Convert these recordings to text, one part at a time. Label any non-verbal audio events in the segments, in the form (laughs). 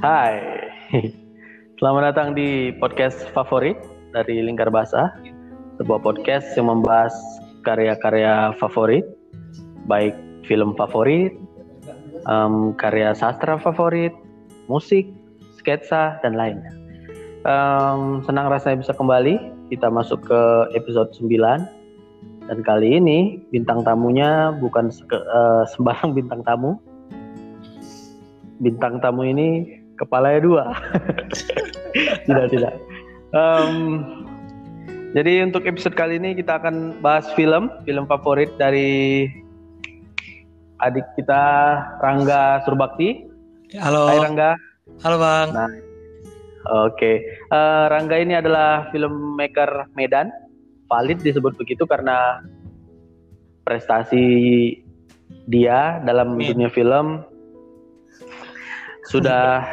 Hai, selamat datang di podcast favorit dari Lingkar Basah, sebuah podcast yang membahas karya-karya favorit, baik film favorit, um, karya sastra favorit, musik, sketsa, dan lainnya. Um, senang rasanya bisa kembali, kita masuk ke episode 9, dan kali ini bintang tamunya bukan uh, sembarang bintang tamu, bintang tamu ini kepalanya dua. (laughs) tidak tidak. Um, jadi untuk episode kali ini kita akan bahas film, film favorit dari adik kita Rangga Surbakti. Halo. Hai Rangga. Halo Bang. Nah, Oke, okay. uh, eh, Rangga ini adalah filmmaker Medan, valid disebut begitu karena prestasi dia dalam dunia film sudah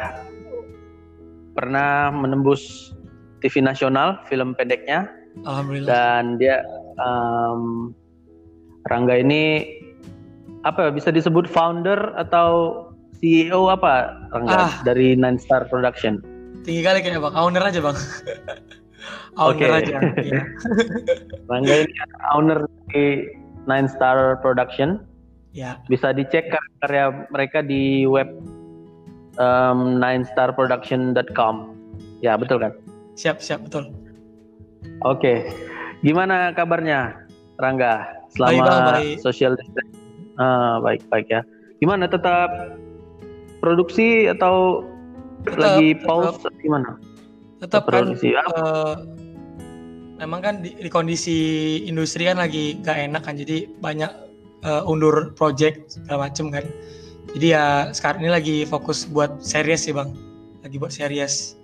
(laughs) pernah menembus TV nasional film pendeknya. Alhamdulillah. Dan dia um, Rangga ini apa ya, bisa disebut founder atau CEO apa Rangga ah. dari Nine Star Production? Tinggi kali kayaknya bang, owner aja bang. (laughs) owner aja. (laughs) Iya. Rangga ini owner di Nine Star Production. Ya. Bisa dicek karya mereka di web um, ninestarproduction.com. Ya, betul kan? Siap, siap, betul. Oke. Okay. Gimana kabarnya, Rangga? Selama baik, baik. social distancing. Ah, baik, baik ya. Gimana tetap produksi atau tetap, lagi pause tetap, gimana? Tetap, kan produksi. Uh, memang kan di, di kondisi industri kan lagi gak enak kan jadi banyak uh, undur project segala macem kan jadi ya sekarang ini lagi fokus buat series sih bang. Lagi buat series.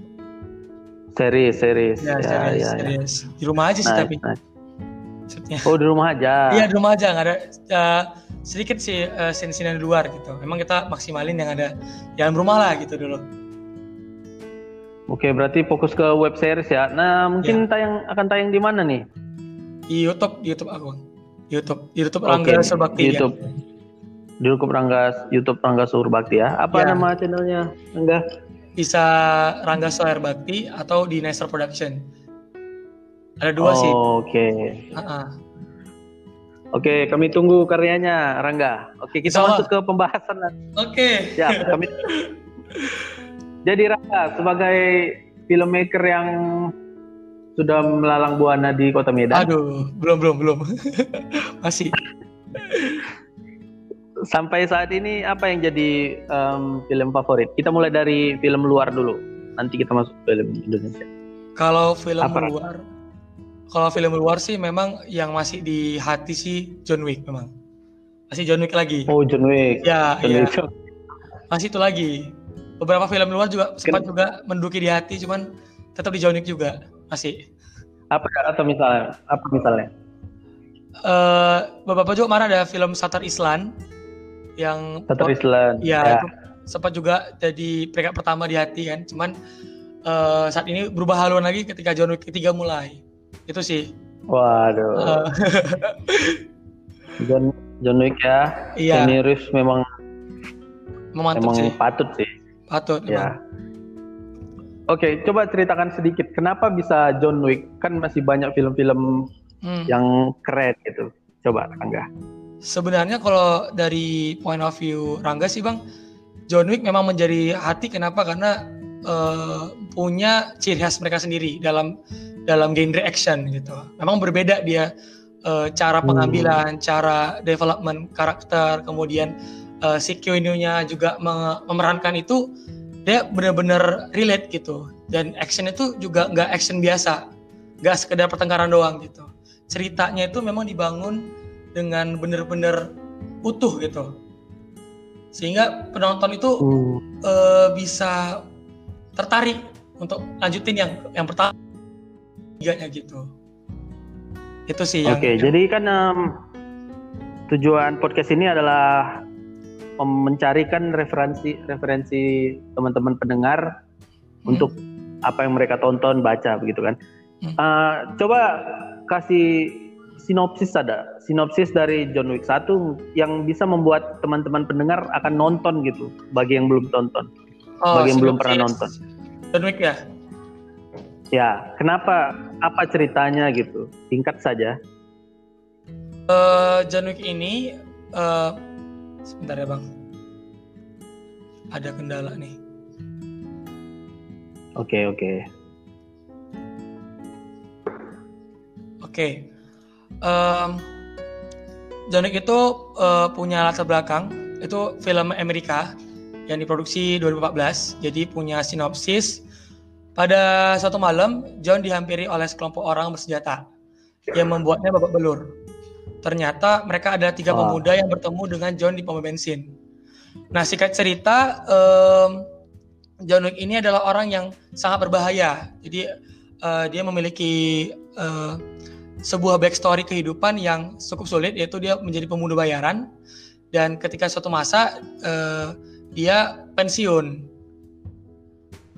Series, series. Ya, ya series, ya, series. Ya. Di rumah aja sih nice, tapi. Nice. Oh di rumah aja. Iya di rumah aja nggak ada uh, sedikit sih uh, scene-scene di luar gitu. Memang kita maksimalin yang ada dalam rumah lah gitu dulu. Oke berarti fokus ke web series ya. Nah mungkin ya. tayang akan tayang di mana nih? Di YouTube, di YouTube aku. YouTube, di YouTube Rangga okay. Sebakti. YouTube. Ya di YouTube Rangga YouTube Rangga Suhur Bakti ya. Apa ya. nama channelnya? Enggak. Bisa Rangga Suhur Bakti atau di Nestor Production. Ada dua oh, sih. Oke. Okay. Uh -uh. Oke, okay, kami tunggu karyanya Rangga. Oke, okay, kita Sama. masuk ke pembahasan. Oke. Okay. Ya, kami. Jadi Rangga sebagai filmmaker yang sudah melalang buana di Kota Medan. Aduh, belum belum belum. (laughs) Masih sampai saat ini apa yang jadi um, film favorit? Kita mulai dari film luar dulu. Nanti kita masuk film Indonesia. Kalau film apa luar, kalau film luar sih memang yang masih di hati sih John Wick memang. Masih John Wick lagi. Oh John Wick. Ya, John iya. Wick. Masih itu lagi. Beberapa film luar juga sempat Ken... juga menduki di hati, cuman tetap di John Wick juga masih. Apa atau misalnya? Apa misalnya? Uh, beberapa juga mana ada film Satar Island yang Satu Island. Ya, ya. Itu sempat juga jadi peringkat pertama di hati kan. Cuman uh, saat ini berubah haluan lagi ketika John Wick ketiga mulai. Itu sih. Waduh. Uh. (laughs) John John Wick ya. Iya. Kenny Reeves memang memang sih. patut sih. Patut. Ya. Oke, coba ceritakan sedikit kenapa bisa John Wick kan masih banyak film-film hmm. yang keren gitu. Coba Angga. Sebenarnya kalau dari point of view Rangga sih bang, John Wick memang menjadi hati kenapa? Karena uh, punya ciri khas mereka sendiri dalam dalam genre action gitu. Memang berbeda dia uh, cara hmm. pengambilan, hmm. cara development karakter, kemudian uh, si juga memerankan itu dia benar-benar relate gitu. Dan action itu juga nggak action biasa, nggak sekedar pertengkaran doang gitu. Ceritanya itu memang dibangun dengan benar-benar utuh gitu sehingga penonton itu hmm. uh, bisa tertarik untuk lanjutin yang yang pertama tiganya gitu itu sih oke okay, jadi kan um, tujuan podcast ini adalah mencarikan referensi referensi teman-teman pendengar hmm. untuk apa yang mereka tonton baca begitu kan hmm. uh, coba kasih sinopsis ada sinopsis dari John Wick 1 yang bisa membuat teman-teman pendengar akan nonton gitu bagi yang belum tonton. Oh, bagi yang belum pernah nonton. John Wick ya? Ya, kenapa? Apa ceritanya gitu? Singkat saja. Uh, John Wick ini, uh, sebentar ya bang, ada kendala nih. Oke okay, oke. Okay. Oke, okay. Um, John Wick itu uh, punya latar belakang, itu film Amerika yang diproduksi 2014, jadi punya sinopsis. Pada suatu malam, John dihampiri oleh sekelompok orang bersenjata yang membuatnya babak belur. Ternyata mereka adalah tiga oh. pemuda yang bertemu dengan John di pom bensin. Nah, singkat cerita, um, John Wick ini adalah orang yang sangat berbahaya. Jadi uh, dia memiliki uh, sebuah backstory kehidupan yang cukup sulit, yaitu dia menjadi pembunuh bayaran. Dan ketika suatu masa uh, dia pensiun.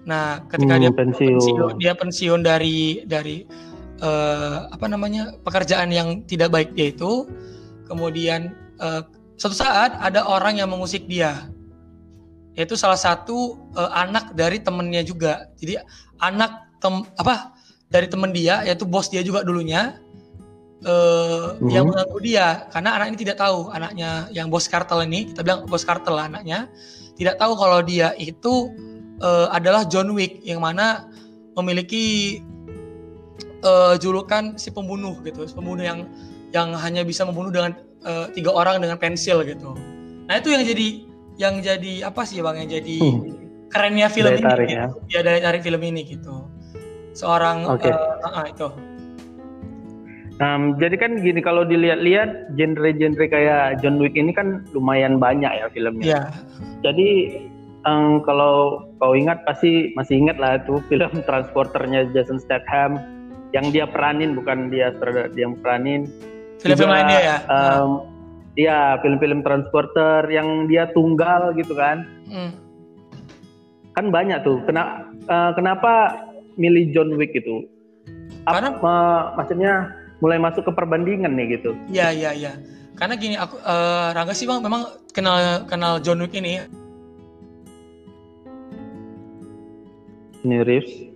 Nah, ketika hmm, dia pensiun. pensiun, dia pensiun dari dari uh, apa namanya pekerjaan yang tidak baik dia itu. Kemudian uh, suatu saat ada orang yang mengusik dia. Yaitu salah satu uh, anak dari temennya juga. Jadi anak tem apa dari temen dia yaitu bos dia juga dulunya uh, mm-hmm. yang mengganggu dia karena anak ini tidak tahu anaknya yang bos kartel ini kita bilang bos kartel anaknya tidak tahu kalau dia itu uh, adalah John Wick yang mana memiliki uh, julukan si pembunuh gitu, si pembunuh yang yang hanya bisa membunuh dengan uh, tiga orang dengan pensil gitu. Nah itu yang jadi yang jadi apa sih bang yang jadi hmm. kerennya film ini tarik, gitu. ya. ya dari tarik film ini gitu. Seorang okay. uh, uh, itu. Um, jadi kan gini kalau dilihat-lihat genre-genre kayak John Wick ini kan lumayan banyak ya filmnya. Yeah. Jadi um, kalau kau ingat pasti masih ingat lah itu film (laughs) Transporternya Jason Statham yang dia peranin bukan dia yang peranin film-film lainnya ya um, ya film-film transporter yang dia tunggal gitu kan hmm. kan banyak tuh kena uh, kenapa milih John Wick itu karena uh, maksudnya mulai masuk ke perbandingan nih gitu. Iya iya iya. Karena gini aku uh, Rangga sih bang memang kenal kenal John Wick ini. Ini Reeves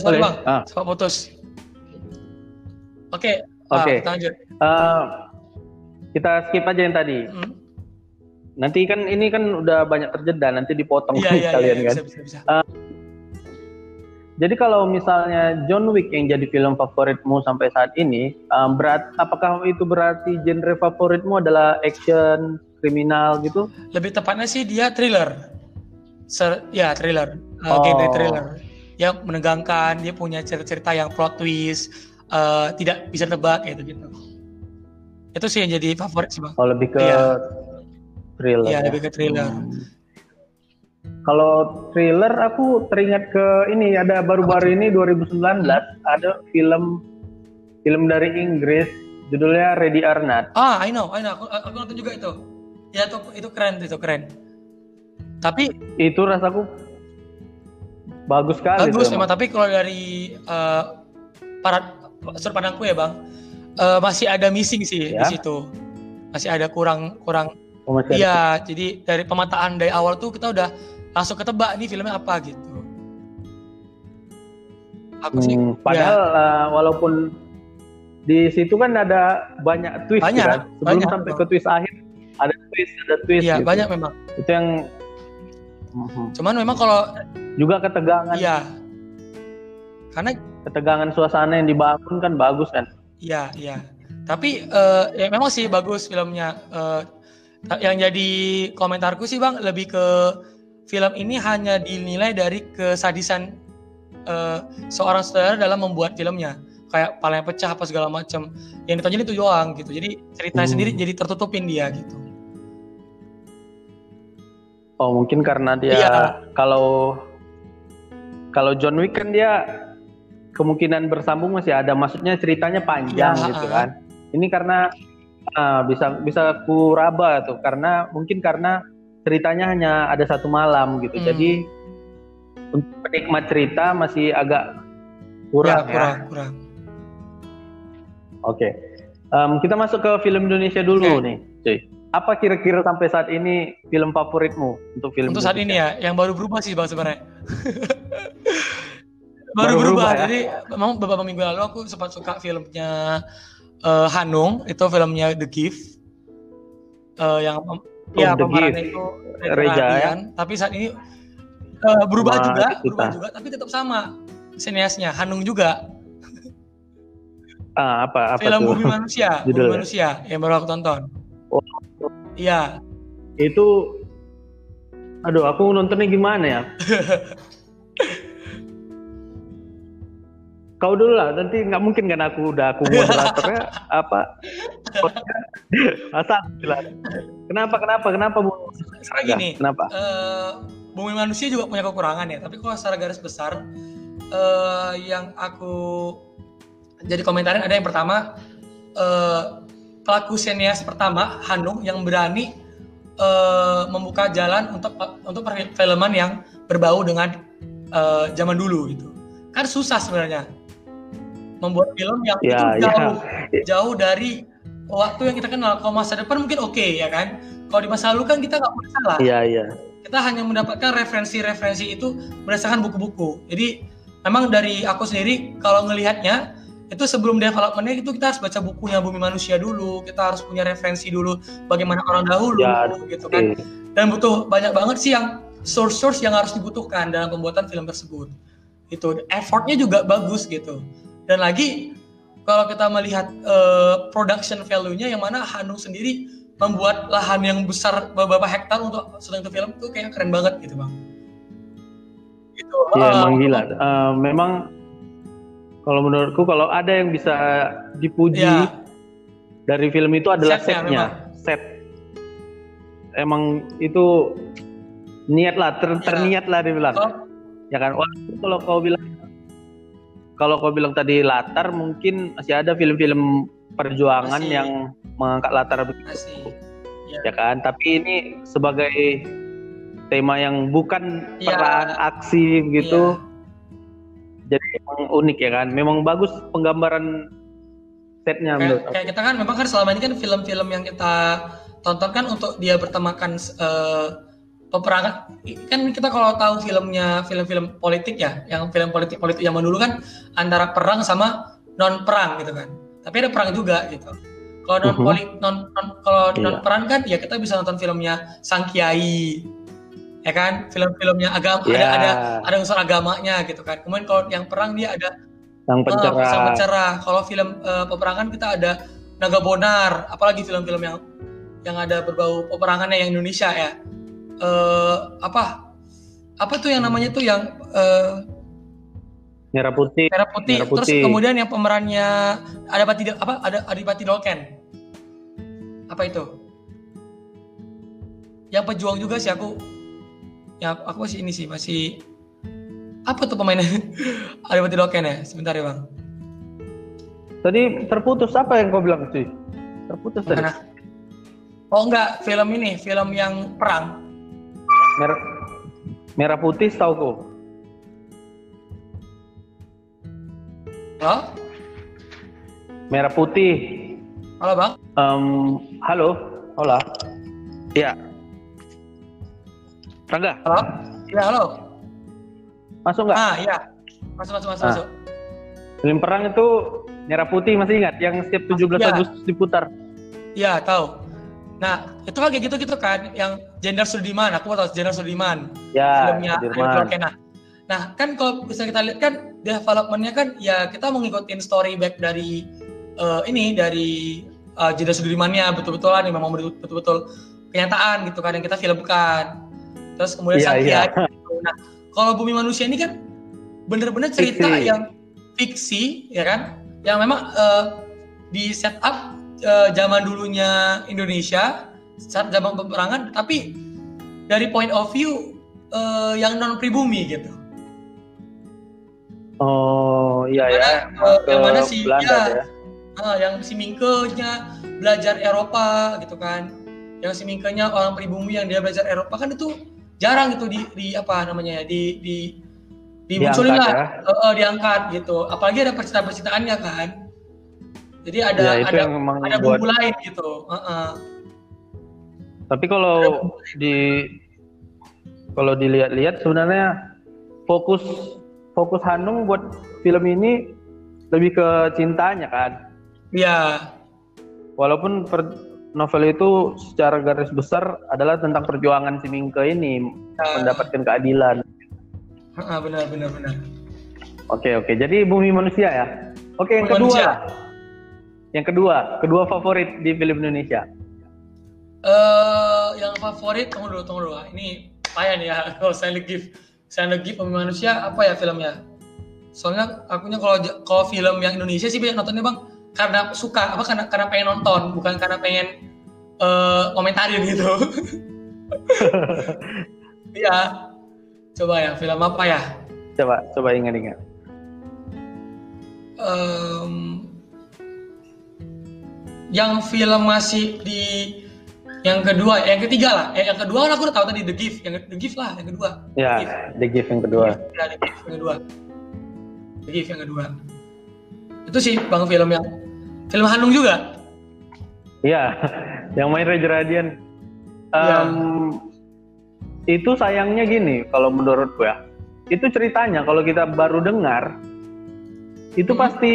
sorry Bang. Ah. Sempat putus. Oke, okay. Oke. Okay. Ah, kita lanjut. Uh, kita skip aja yang tadi. Hmm. Nanti kan ini kan udah banyak terjeda, nanti dipotong (laughs) yeah, yeah, kalian yeah, kan. Bisa, bisa, bisa. Uh, jadi kalau misalnya John Wick yang jadi film favoritmu sampai saat ini, um, berat, apakah itu berarti genre favoritmu adalah action, kriminal gitu? Lebih tepatnya sih dia thriller. Ser, ya thriller uh, oh. genre thriller yang menegangkan dia punya cerita-cerita yang plot twist uh, tidak bisa tebak gitu gitu itu sih yang jadi favorit sih bang oh lebih ke ya. thriller iya, ya, lebih ke thriller hmm. kalau thriller aku teringat ke ini ada baru-baru ini 2019 hmm. ada film film dari Inggris judulnya Ready or Not. Ah, I know, I know. Aku, aku nonton juga itu. Ya itu itu keren itu keren. Tapi itu rasaku bagus sekali. Bagus memang, tapi kalau dari uh, para sudut pandangku ya bang, uh, masih ada missing sih ya? di situ, masih ada kurang kurang. Oh, iya, jadi dari pemataan dari awal tuh kita udah langsung ketebak nih filmnya apa gitu. Aku sih. Hmm, padahal ya. uh, walaupun di situ kan ada banyak twist banyak, kan, sebelum banyak, sampai ke twist akhir ada twist, ada twist. Iya gitu. banyak memang. Itu yang Hmm. Cuman memang kalau juga ketegangan. Iya. Karena ketegangan suasana yang dibangun kan bagus kan. Iya, iya. Tapi uh, ya memang sih bagus filmnya. Uh, yang jadi komentarku sih Bang lebih ke film ini hanya dinilai dari kesadisan uh, seorang saudara dalam membuat filmnya kayak palanya pecah apa segala macam yang ditonjolin itu doang gitu jadi ceritanya hmm. sendiri jadi tertutupin dia gitu Oh mungkin karena dia Iya. kalau kalau John Wick kan dia kemungkinan bersambung masih ada, maksudnya ceritanya panjang Iya, gitu kan. Ini karena ah, bisa bisa ku raba tuh karena mungkin karena ceritanya hanya ada satu malam gitu. Hmm. Jadi untuk penikmat cerita masih agak kurang ya, ya. kurang, kurang. Oke. Em, kita masuk ke film Indonesia dulu Oke. nih, cuy. Apa kira-kira sampai saat ini film favoritmu untuk film Untuk saat ini ya, yang baru berubah sih bang sebenarnya. (laughs) baru, Baru berubah. berubah ya? Jadi memang beberapa minggu lalu aku sempat suka filmnya eh, Hanung, itu filmnya The Gift. Eh, yang Oh, ya pemerannya Gift. itu Reza, ya? Tapi saat ini eh, berubah Sama juga, kita. berubah juga, tapi tetap sama sineasnya Hanung juga. Ah, apa apa Film tuh? Bumi Manusia, (laughs) Bumi Judulnya? Manusia yang baru aku tonton. Iya, Itu aduh, aku nontonnya gimana ya? (laughs) Kau dulu lah, nanti nggak mungkin kan aku udah aku (laughs) moderatornya apa? Jelas. Kenapa kenapa kenapa bu? Sekarang gini, Kenapa? eh, bumi manusia juga punya kekurangan ya. Tapi kalau secara garis besar, eh, yang aku jadi komentarin ada yang pertama eh, pelaku senias pertama Hanung yang berani eh, membuka jalan untuk untuk perfilman yang berbau dengan eh, zaman dulu gitu. Kan susah sebenarnya membuat film yang Ya, itu ya. jauh jauh dari waktu yang kita kenal. Kalau masa depan mungkin oke ya kan. Kalau di masa lalu kan kita nggak boleh salah Iya iya. kita hanya mendapatkan referensi-referensi itu berdasarkan buku-buku. Jadi memang dari aku sendiri kalau ngelihatnya itu sebelum developmentnya itu kita harus baca bukunya Bumi Manusia dulu, kita harus punya referensi dulu bagaimana orang dahulu Ya, gitu kan. Oke. Dan butuh banyak banget sih yang source-source yang harus dibutuhkan dalam pembuatan film tersebut. Itu effortnya juga bagus gitu. Dan lagi kalau kita melihat eh, production value-nya yang mana Hanung sendiri membuat lahan yang besar beberapa hektar untuk sedang itu film itu kayak keren banget gitu bang. Gitu. Iya emang gila. Eh, memang kalau menurutku kalau ada yang bisa dipuji Iya. dari film itu adalah Setnya, setnya, set. Emang itu niat lah, ter- Iya. terniat lah dibilang. Kalau- Ya kan. Walaupun kalau kau bilang kalau kau bilang tadi latar mungkin masih ada film-film perjuangan Masih. yang mengangkat latar begitu. Masih. ya kan tapi ini sebagai tema yang bukan Iya. peran aksi gitu Iya. Jadi emang unik ya kan? Memang bagus penggambaran setnya Kayak, kayak kita kan memang kan selama ini kan film-film yang kita tonton kan untuk dia bertemakan eh, peperangan. Kan kita kalau tahu filmnya film-film politik ya yang film politik politik zaman dulu kan antara perang sama non perang gitu kan. Tapi ada perang juga gitu. Kalau non Mhm. non, non- kalau Iya. non perang kan ya kita bisa nonton filmnya Sang Kiai ya kan film-filmnya agama ada Ya, ada ada unsur agamanya gitu kan kemudian kalau yang perang dia ada yang Ah, pencerah Sang Pencerah. Kalau film eh, peperangan kita ada Naga Bonar, apalagi film-film yang yang ada berbau peperangannya yang Indonesia ya. Eh, apa? Apa tuh yang namanya tuh yang eh, merah putih merah putih. Merah Terus Putih. kemudian yang pemerannya ada Pati apa? Ada Adipati Dolken. Apa itu? Yang pejuang juga sih aku. Ya aku masih ini sih masih apa tuh pemainnya? (laughs) Adipati Dolken ya. Sebentar ya bang. tadi terputus apa yang kau bilang sih terputus tadi Mana? Oh enggak, film ini, film yang perang. merah merah putih tahu kau Halo? merah putih Halo bang? Em, halo hola ya Rangga Halo? Iya halo. masuk nggak Ah iya. Masuk masuk masuk Ah. masuk. film perang itu merah putih masih ingat yang setiap 17 Iya. Agustus diputar Iya tahu. Nah itu kan kayak gitu-gitu kan, yang Jenderal Sudirman. Aku tahu Jenderal Sudirman. ya filmnya Sudirman. Nah kan kalau bisa kita lihat kan developmentnya kan ya kita mau ngikutin story back dari eh, ini dari uh, Jenderal Sudirmannya betul-betulan yang memang betul- betul-betul kenyataan gitu kan yang kita filmkan. Terus kemudian iya. Kiai gitu. Nah kalau Bumi Manusia ini kan bener-bener cerita Fiksi. yang fiksi ya kan, yang memang eh, di setup eh, zaman dulunya Indonesia saat zaman peperangan, tapi dari point of view uh, yang non pribumi gitu. Oh iya ya. Uh, yang mana sih ya, Uh, yang si Mingke-nya belajar Eropa gitu kan. Yang si Mingke-nya orang pribumi yang dia belajar Eropa kan itu jarang gitu di, di apa namanya ya di di dimunculin lah. ya. uh, uh, diangkat gitu. Apalagi ada percintaan-percintaannya kan. Jadi ada ya, ada ada bumbu buat... lain gitu. Uh -uh. tapi kalau di kalau dilihat-lihat sebenarnya fokus fokus Hanung buat film ini lebih ke cintanya kan? Iya. Walaupun per, novel itu secara garis besar adalah tentang perjuangan si Mingke ini uh, mendapatkan keadilan. Uh, benar benar benar. Oke oke, jadi bumi manusia ya. Oke yang kedua. Manusia. Yang kedua, kedua favorit di film Indonesia. Eh, uh, yang favorit tunggu dulu tunggu dulu. Ini payah nih ya. (laughs) Kalau saya Gift, saya Gift bumi manusia apa ya filmnya? Soalnya akunya kalau kalau film yang Indonesia sih banyak nontonnya bang karena suka apa karena karena pengen nonton bukan karena pengen uh, komentarin gitu. (laughs) Iya. Coba ya film apa ya? Coba coba ingat-ingat. Um, yang film masih di yang kedua yang ketiga lah. Eh, yang kedua aku udah tahu tadi The Gift. Yang The Gift lah yang kedua. Ya The Gift, The Gift yang kedua. Ya The Gift yang kedua. The Gift yang kedua. Itu sih bang film yang film Hanung juga iya (laughs) yang main Reza Radian um, ya. itu sayangnya gini kalau menurut gue ya itu ceritanya kalau kita baru dengar itu hmm. pasti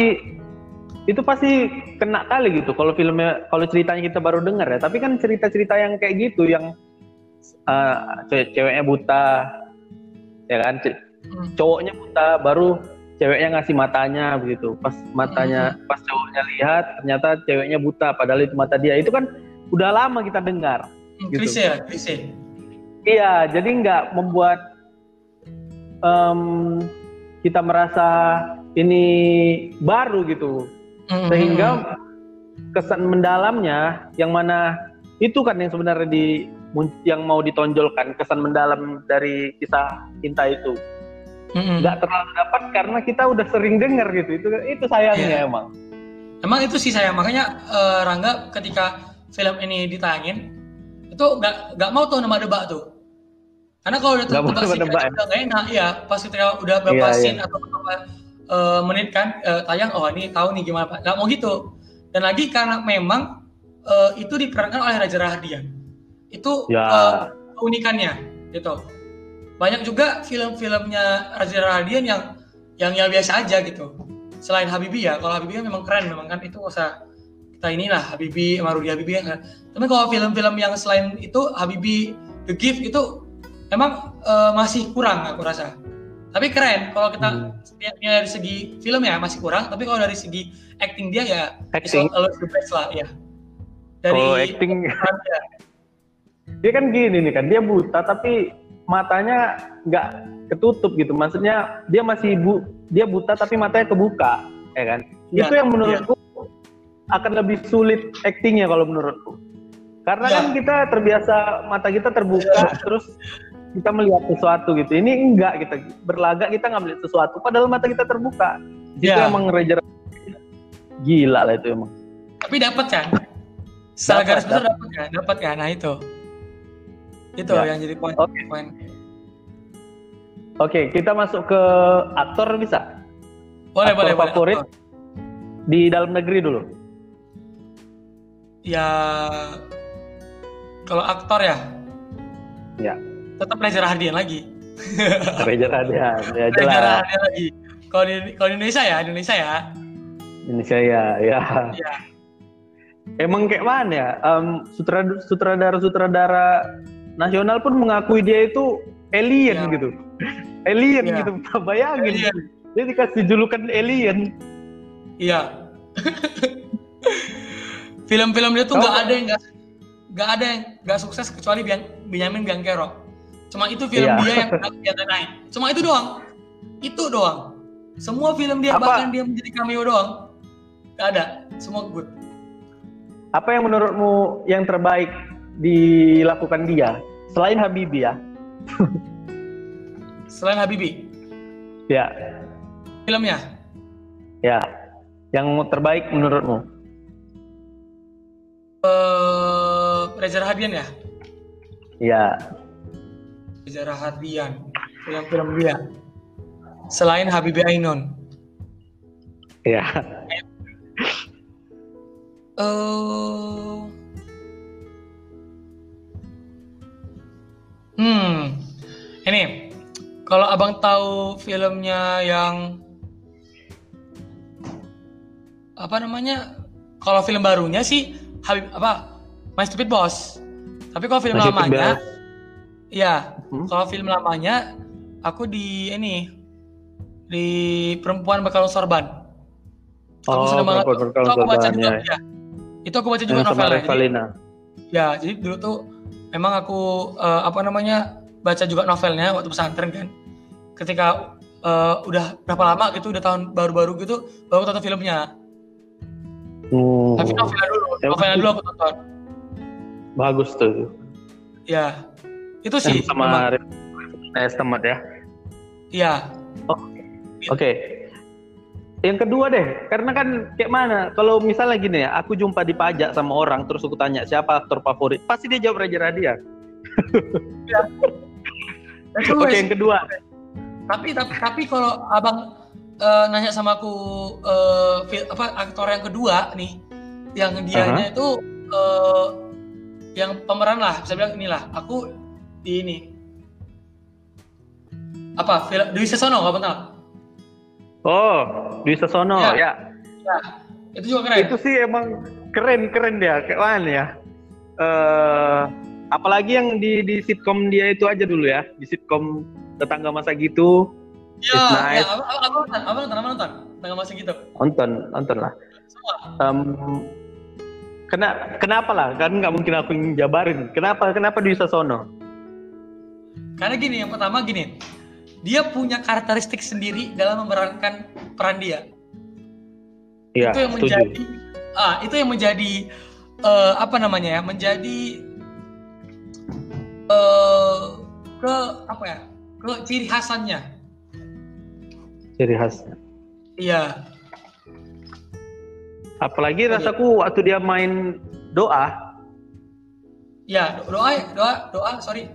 itu pasti kena kali gitu kalau filmnya kalau ceritanya kita baru dengar ya tapi kan cerita-cerita yang kayak gitu yang uh, ceweknya buta ya kan hmm. cowoknya buta baru ceweknya ngasih matanya begitu pas matanya hmm. pas cowoknya lihat ternyata ceweknya buta padahal itu mata dia itu kan udah lama kita dengar hmm, gitu. klise ya klise iya jadi nggak membuat um, kita merasa ini baru gitu hmm. sehingga kesan mendalamnya yang mana itu kan yang sebenarnya di yang mau ditonjolkan kesan mendalam dari kisah cinta itu nggak mm-hmm. terlalu dapat karena kita udah sering dengar gitu itu itu sayangnya yeah. emang emang itu sih saya makanya uh, Rangga ketika film ini ditayangin itu nggak nggak mau tuh nama debak tuh karena kalau udah tebak sih udah nggak enak ya pas kita udah berapa yeah, scene yeah. atau berapa uh, menit kan uh, tayang oh ini tahu nih gimana pak nggak mau gitu dan lagi karena memang uh, itu diperankan oleh Raja Rahadian itu. Ya. uh, keunikannya gitu banyak juga film-filmnya Raja Radian yang yang ya biasa aja gitu. Selain Habibie ya kalau Habibie kan memang keren memang kan itu usah kita inilah Habibie Marudi Habibie kan. Tapi kalau film-film yang selain itu Habibie The Gift itu emang uh, masih kurang aku rasa. Tapi keren kalau kita hmm. dari segi film ya masih kurang tapi kalau dari segi acting dia ya acting. itu the best lah ya dari oh, acting. Dia kan gini nih kan dia buta tapi matanya nggak ketutup gitu. Maksudnya dia masih bu dia buta tapi matanya kebuka ya kan? Ya, itu yang menurutku ya. akan lebih sulit actingnya kalau menurutku karena ya. kan kita terbiasa mata kita terbuka ya. terus kita melihat sesuatu gitu. Ini enggak kita berlagak kita nggak melihat sesuatu padahal mata kita terbuka. Itu ya. emang rejer gila lah itu emang. Tapi dapat kan? Secara garis besar dapat kan? Dapat kan? Nah itu itu ya. yang jadi poin okay. poin Oke, kita masuk ke aktor bisa? Boleh, aktor boleh, favorit boleh. di dalam negeri dulu. Ya, kalau aktor ya? Ya. Tetap Reza Rahadian lagi. (laughs) Reza Rahadian, ya jelas. Reza Rahadian lagi. Kalau di, kalau di Indonesia ya, Indonesia ya. Indonesia ya, ya. ya. Emang kayak mana ya? Um, sutradara sutradara nasional pun mengakui dia itu alien ya. gitu (laughs) alien ya. gitu bayangin alien. dia dikasih julukan alien iya (laughs) film-film dia tuh nggak oh. ada yang nggak nggak ada yang nggak sukses kecuali Benjamin Bianchero cuma itu film ya. dia yang (laughs) yang naik cuma itu doang itu doang semua film dia Apa? bahkan dia menjadi cameo doang nggak ada semua good apa yang menurutmu yang terbaik dilakukan dia Selain Habibie ya. (laughs) Selain Habibie. Ya. Filmnya. Ya. Yang terbaik menurutmu? Eh, uh, Reza Rahadian ya? Ya. Reza Rahadian. Film-film dia. Selain Habibie Ainun. Ya. Eh uh, Hmm. Ini kalau Abang tahu filmnya yang apa namanya? Kalau film barunya sih Habib apa? My Stupid Boss. Tapi kalau film My lamanya ya, hmm? kalau film lamanya aku di ini di Perempuan Berkalung Sorban. Aku oh, senang banget. Itu aku baca juga ya. ya. Itu aku baca juga novelnya. Jadi, ya, jadi dulu tuh memang aku uh, apa namanya baca juga novelnya waktu pesantren kan. Ketika uh, udah berapa lama gitu udah tahun baru-baru gitu baru tonton filmnya. Hmm. tapi novelnya dulu ya, novelnya dulu aku tonton. Bagus tuh. Ya itu sih sama estimate ya? Iya. Oh, oke. okay. Yang kedua deh karena kan kayak mana kalau misalnya gini ya aku jumpa di pajak sama orang terus aku tanya siapa aktor favorit pasti dia jawab Raja Radia ya. (laughs) Oke okay, yang kedua. Tapi tapi tapi kalau abang uh, nanya sama aku uh, apa aktor yang kedua nih, yang dianya uh -huh. itu uh, yang pemeran lah, saya bilang inilah aku di ini apa film Dwi Sasono nggak benar? Oh, Dwi Sasono ya. ya. ya. Itu juga keren. Itu sih emang keren keren dia. Kayak mana ya. Uh, apalagi yang di di sitkom dia itu aja dulu ya. Di sitkom tetangga masa gitu. Ya, nice. ya apa nonton apa nonton apa nonton. Tetangga masa gitu. Nonton nonton lah. Um, kena kenapa lah? Kan nggak mungkin aku yang jabarin. Kenapa kenapa di Sasono karena gini yang pertama gini dia punya karakteristik sendiri dalam memerankan peran dia. Ya, itu yang setuju. menjadi ah itu yang menjadi uh, apa namanya ya menjadi uh, ke apa ya ke ciri khasannya. Ciri khasnya iya. Apalagi rasaku waktu dia main doa. Ya doa doa doa sorry.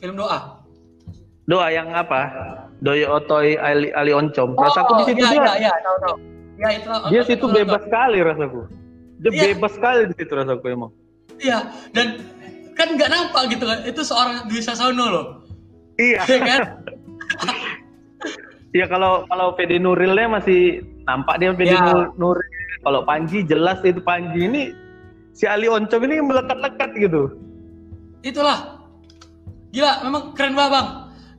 Film doa doa yang apa Doi Otoy Ali, Ali Oncom oh, rasaku di situ iya, dia iya, iya, tahu, tahu. Ya, itu, dia itu, situ bebas sekali rasaku dia iya. bebas sekali di situ rasaku emang iya dan kan nggak nampak gitu kan itu seorang Dwi Sasono loh iya ya kan (laughs) Iya kalau kalau PD Nurilnya masih nampak dia PD ya. Nuril. Kalau Panji jelas itu Panji ini si Ali Oncom ini melekat-lekat gitu. Itulah. Gila, memang keren banget, Bang.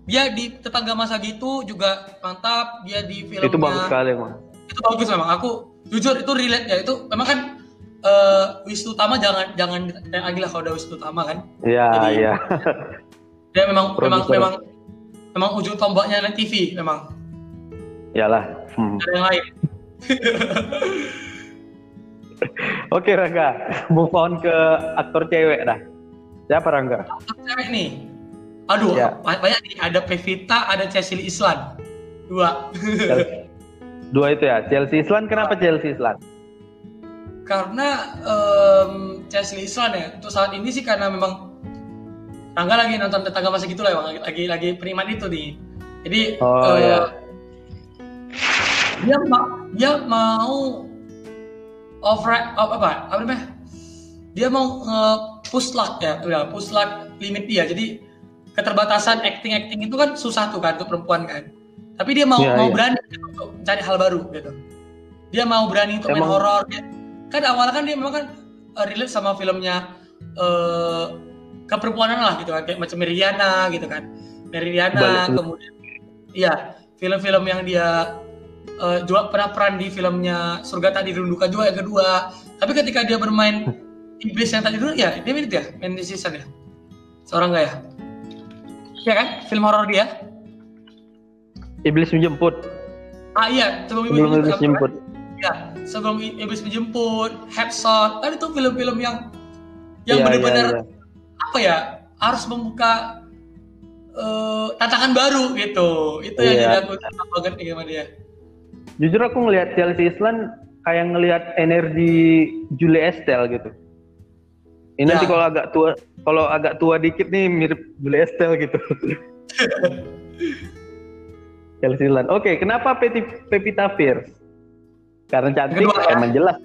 Dia di tetangga masa gitu juga mantap, dia di filmnya. Itu bagus sekali, Bang. Itu bagus memang. Aku jujur itu relate ya. Itu memang kan uh, Wisnu Tama jangan jangan lagi lah kalau udah Wisnu Tama kan. Iya iya. (laughs) Dia memang memang memang memang ujung tombaknya net TV memang. Iyalah. Hmm. Ada yang lain. (laughs) Oke Rangga, move on ke aktor cewek dah. Siapa Rangga? Aktor cewek nih. Aduh, ya. banyak nih. Ada Pevita, ada Chelsea Islan. Dua. (laughs) Dua itu ya. Chelsea Islan kenapa Chelsea Islan? karena um, Chelsea Islan ya untuk saat ini sih karena memang Rangga lagi nonton tetangga masa gitu lah lagi lagi, lagi penikmat itu nih jadi oh, uh, ya. dia ma dia mau over apa apa apa namanya dia mau uh, push luck ya udah push luck limit dia jadi keterbatasan acting acting itu kan susah tuh kan untuk perempuan kan. Tapi dia mau yeah, mau yeah. berani untuk mencari hal baru gitu. Dia mau berani untuk Emang... main horor kan awalnya kan dia memang kan uh, relate sama filmnya uh, keperempuanan lah gitu kan. Kayak macam Meridiana gitu kan. Meridiana Balik. kemudian iya film-film yang dia uh, juga pernah peran di filmnya Surga Tadi Rindukan juga yang kedua. Tapi ketika dia bermain (laughs) iblis yang tadi dulu ya dia mirip ya main season ya? Seorang gak ya ya kan film horor dia iblis menjemput ah iya sebelum iblis, iblis menjemput ya sebelum iblis menjemput Headshot kan itu film-film yang yang yeah, benar-benar yeah, yeah. apa ya harus membuka uh, tantangan baru gitu. Itu yang Iya. jadi aku suka banget nih sama dia. Jujur aku ngelihat Chelsea Island kayak ngelihat energi Julie Estelle gitu. Ini nanti Ya. kalau agak tua, kalau agak tua dikit nih mirip Julie Estelle gitu. (laughs) Chelsea. Oke, kenapa Peti- Pevita Pierce? Karena cantik, Kedua, ya. emang jelas.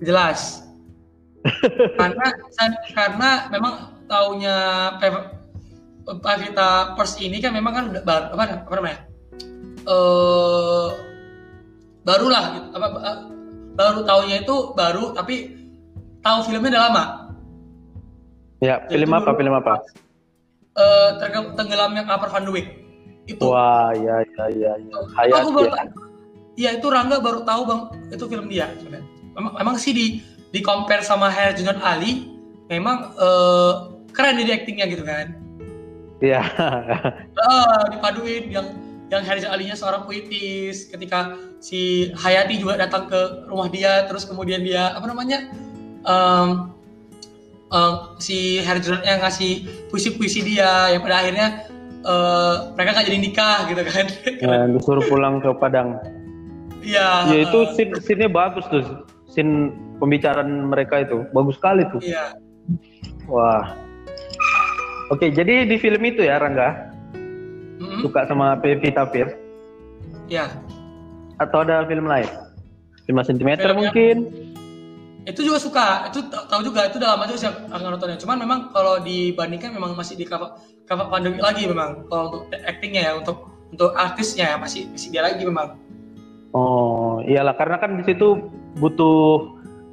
Jelas. (laughs) karena karena memang taunya Pev- Pevita First ini kan memang kan udah baru apa, apa namanya? Eh barulah gitu. Apa baru taunya itu baru tapi tahu filmnya udah lama. Ya, film apa? Film apa? Eh terge- tenggelamnya Upper Van Beek. Itu. Wah, ya, ya, ya, ya. Aku Hayati baru ya. Iya itu Rangga baru tahu bang itu film dia. Memang, memang sih di di compare sama Herjunot Ali, memang eh, keren dia di actingnya gitu kan. Iya. Ah, (laughs) dipaduin yang yang Herjunot Ali-nya seorang puitis, ketika si Hayati juga datang ke rumah dia, terus kemudian dia apa namanya em, em, si Herjunotnya ngasih puisi-puisi dia, yang pada akhirnya eh, mereka nggak jadi nikah gitu kan. Ya, disuruh pulang ke Padang. Iya. Ya itu eh, scene, scene-nya bagus tuh. Scene pembicaraan mereka itu. Bagus sekali tuh. Iya. Wah. Oke, jadi di film itu ya Rangga Mm-mm. suka sama Pevita Pierce Iya. atau ada film lain? 5 cm yang- mungkin. Itu juga suka. Itu ta- tahu juga itu udah lama juga sih nontonnya. Cuman memang kalau dibandingkan memang masih di cover cover pandemi lagi memang. Kalau untuk actingnya ya untuk untuk artisnya ya masih masih dia lagi memang. Oh, iyalah. Karena kan di situ butuh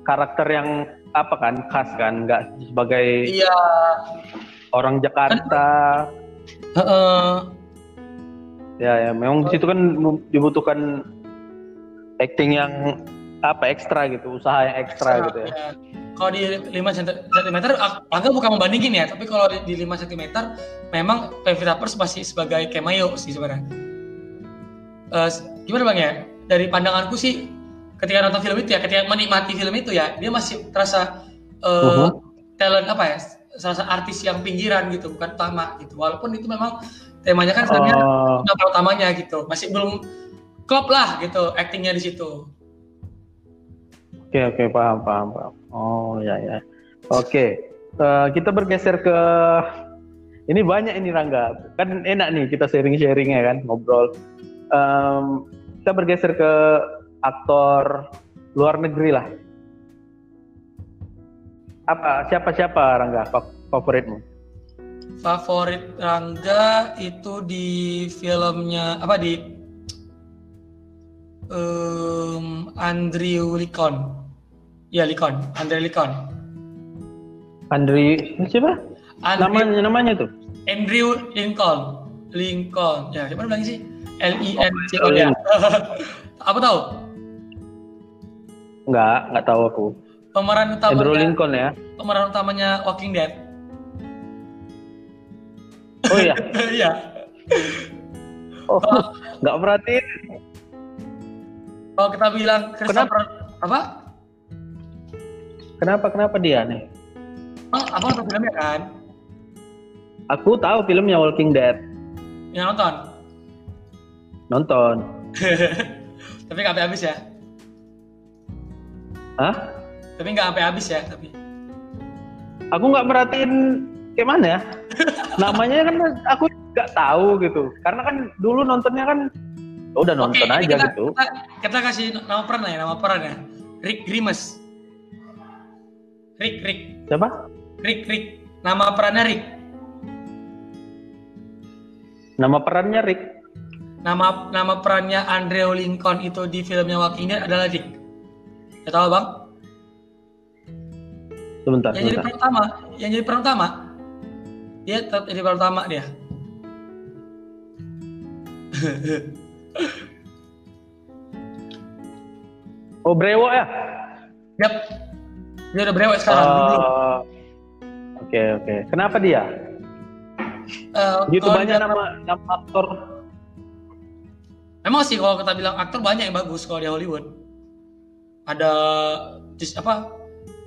karakter yang apa kan khas kan, nggak sebagai iya. orang Jakarta. heeh. Ya, ya, memang di situ kan dibutuhkan acting yang apa ekstra gitu, usaha yang ekstra gitu ya. Iya. kalau di 5 cm Angga bukan membandingin ya tapi kalau di, di 5 cm memang Pevita Pierce masih sebagai cameo sih sebenarnya Eh, gimana bang ya dari pandanganku sih ketika nonton film itu ya ketika menikmati film itu ya dia masih terasa eh, Mhm. talent apa ya salah satu artis yang pinggiran gitu bukan utama gitu walaupun itu memang temanya kan filmnya Oh, nama utamanya gitu masih belum klop lah gitu actingnya di situ Oke oke paham paham paham. Oh ya ya. Oke eh, kita bergeser ke ini banyak ini Rangga. Kan enak nih kita sharing sharing ya kan ngobrol. Em, kita bergeser ke aktor luar negeri lah. Apa siapa siapa Rangga fa- favoritmu? favorit Rangga itu di filmnya apa di em, Andrew Lincoln ya Lincoln Andrew Lincoln Andri siapa? Andrew, Namanya namanya tuh? Andrew Lincoln Lincoln ya gimana bilangnya sih L I N C O Oh, ya (laughs) apa tahu Enggak nggak tahu aku. pemeran Andrew utamanya Lincoln ya. pemeran utamanya Walking Dead Oh iya. (laughs) iya Oh nggak perhatiin. kalau kita bilang Christopher apa Kenapa kenapa dia nih? Emang apa nonton filmnya kan Aku tahu filmnya Walking Dead. yang nonton Nonton. (laughs) tapi nggak sampai habis ya Hah? tapi nggak sampai habis ya tapi Aku nggak merhatiin kayak mana ya. (laughs) Namanya kan aku nggak tahu gitu. Karena kan dulu nontonnya kan ya udah nonton Oke, aja kita, gitu. kita, kita kasih nama peran lah ya nama peran ya Rick Grimes Rick Rick Siapa? Rick Rick nama perannya Rick Nama perannya Rick. nama nama perannya Andrew Lincoln itu di filmnya Walking Dead adalah Rick ya tahu bang Sebentar, yang jadi peran utama yang jadi peran utama dia tetap jadi peran utama dia Oh Brewo ya? Yap. Dia udah brewek sekarang. Oh, Oke oke. Kenapa dia? Eh, Gitu banyak dia- nama nama aktor. Memang sih kalau kita bilang aktor banyak yang bagus kalau di Hollywood. Ada apa?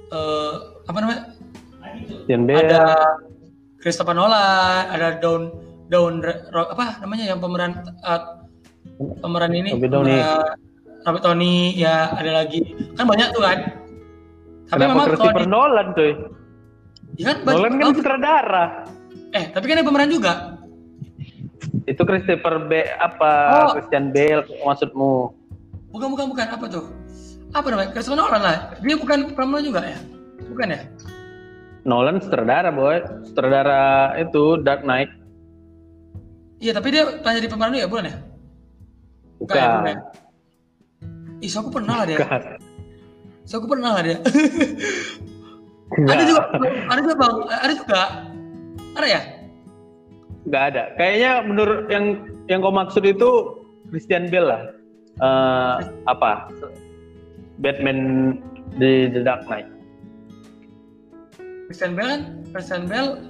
eh, apa namanya? Bale. Ada Christopher Nolan, ada Dawn Ro- apa namanya yang pemeran uh, pemeran ini Robert Downey. Robert Downey ya ada lagi kan banyak tuh kan. Tapi Kenapa memang kalau Christopher di, Nolan cuy? ya kan Nolan kan oh, sutradara. eh tapi kan ada pemeran juga. Itu Christopher B apa Oh. Christian Bale maksudmu? Bukan bukan bukan apa tuh? Apa namanya? Christopher Nolan lah. Dia bukan pemeran juga ya? Bukan ya? Nolan sutradara boy, sutradara itu Dark Knight. Iya tapi dia pernah jadi pemeran juga bukan ya? Bukan ya, bukan ya? Ih, so aku pernah lah dia. Bukan. So aku pernah. Nggak. ada juga, ada juga bang, ada juga. Ada ya? Nggak ada. Kayaknya menurut yang yang kau maksud itu Christian Bale lah. Eh, apa? Batman di The Dark Knight. Christian Bale kan? Christian Bale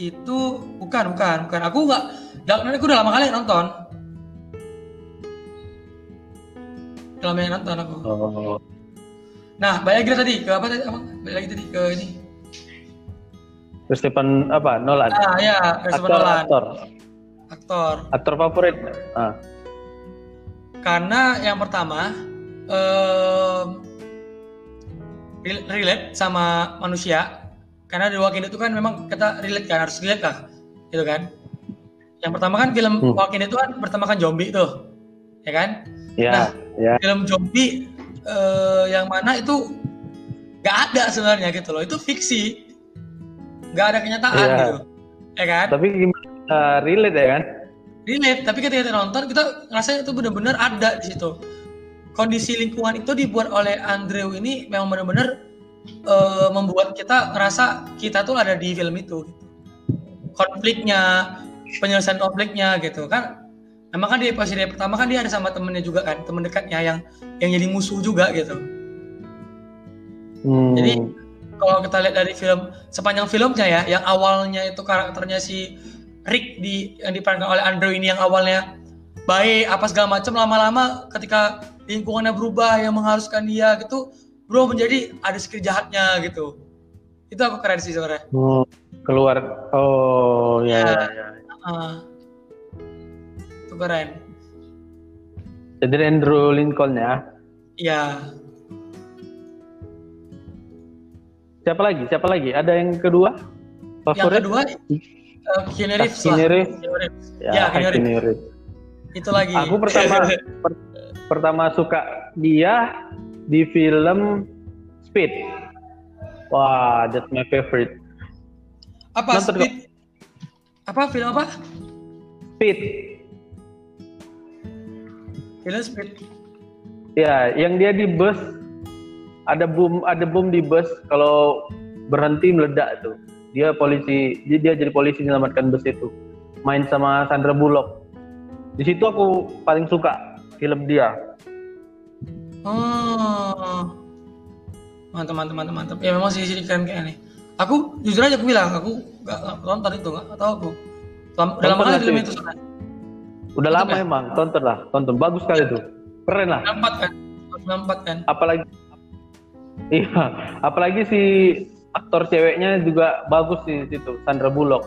itu bukan, bukan, bukan. Aku nggak, Dark Knight aku udah lama kali nonton. Lama yang nonton aku. Oh. Nah, balik lagi tadi ke apa tadi? Abang? Balik lagi tadi ke ini. Stephen apa? Nolan. Ah ya, aktor, Nolan, aktor, aktor. aktor favorit. Ah. Karena yang pertama rel- relate sama manusia. Karena The Walking Dead itu kan memang kita relate kan harus relate lah, gitu kan. Yang pertama kan film Hmm. Walking Dead itu kan bertemakan zombie tuh, ya kan? Ya, Nah, ya. Film zombie eh, yang mana itu nggak ada sebenarnya gitu loh, itu fiksi, nggak ada kenyataan Iya. gitu, ya kan? Tapi gimana uh, relate ya kan? relate tapi ketika kita nonton kita ngerasa itu benar-benar ada di situ kondisi lingkungan itu dibuat oleh Andrew ini memang benar-benar eh, membuat kita ngerasa kita tuh ada di film itu gitu. konfliknya penyelesaian konfliknya gitu kan memang kan di episode pertama kan dia ada sama temennya juga kan temen dekatnya yang yang jadi musuh juga gitu Hmm. Jadi, kalau kita lihat dari film sepanjang filmnya ya, yang awalnya itu karakternya si Rick di yang diperankan oleh Andrew ini yang awalnya baik apa segala macam lama-lama ketika lingkungannya berubah yang mengharuskan dia gitu, bro menjadi ada skill jahatnya gitu. Itu aku keren sih sebenarnya. Hmm, keluar. Oh ya. Ya. ya, ya. Itu keren. Jadi Andrew Lincoln ya. Iya. Siapa lagi? Siapa lagi? Ada yang kedua? Yang Favorit? kedua uh, Keanu Reeves lah. Keanu Reeves. Ya, Ya, Keanu Reeves. Keanu Reeves. Itu lagi. Aku pertama per- pertama suka dia di film Speed. Wah, that's my favorite. apa Nonton Speed? Apa film apa? Speed. Film Speed. Ya, yang dia di bus ada bom ada bom di bus kalau berhenti meledak tuh. Dia polisi, dia, dia jadi polisi menyelamatkan bus itu. Main sama Sandra Bullock. Di situ aku paling suka film dia. Oh. Mantap, mantap, mantap, mantap. Ya memang sih sini keren kayak nih. Aku jujur aja aku bilang, aku gak, gak nonton itu, gak, tahu aku. Lam- Udah lama Nonton kali film itu sebenarnya. Udah lama ya? emang, tonton lah, tonton. Bagus sekali tuh. Keren lah. Nampak kan? Nampak kan? Apalagi Iya, apalagi si aktor ceweknya juga bagus di situ, Sandra Bullock.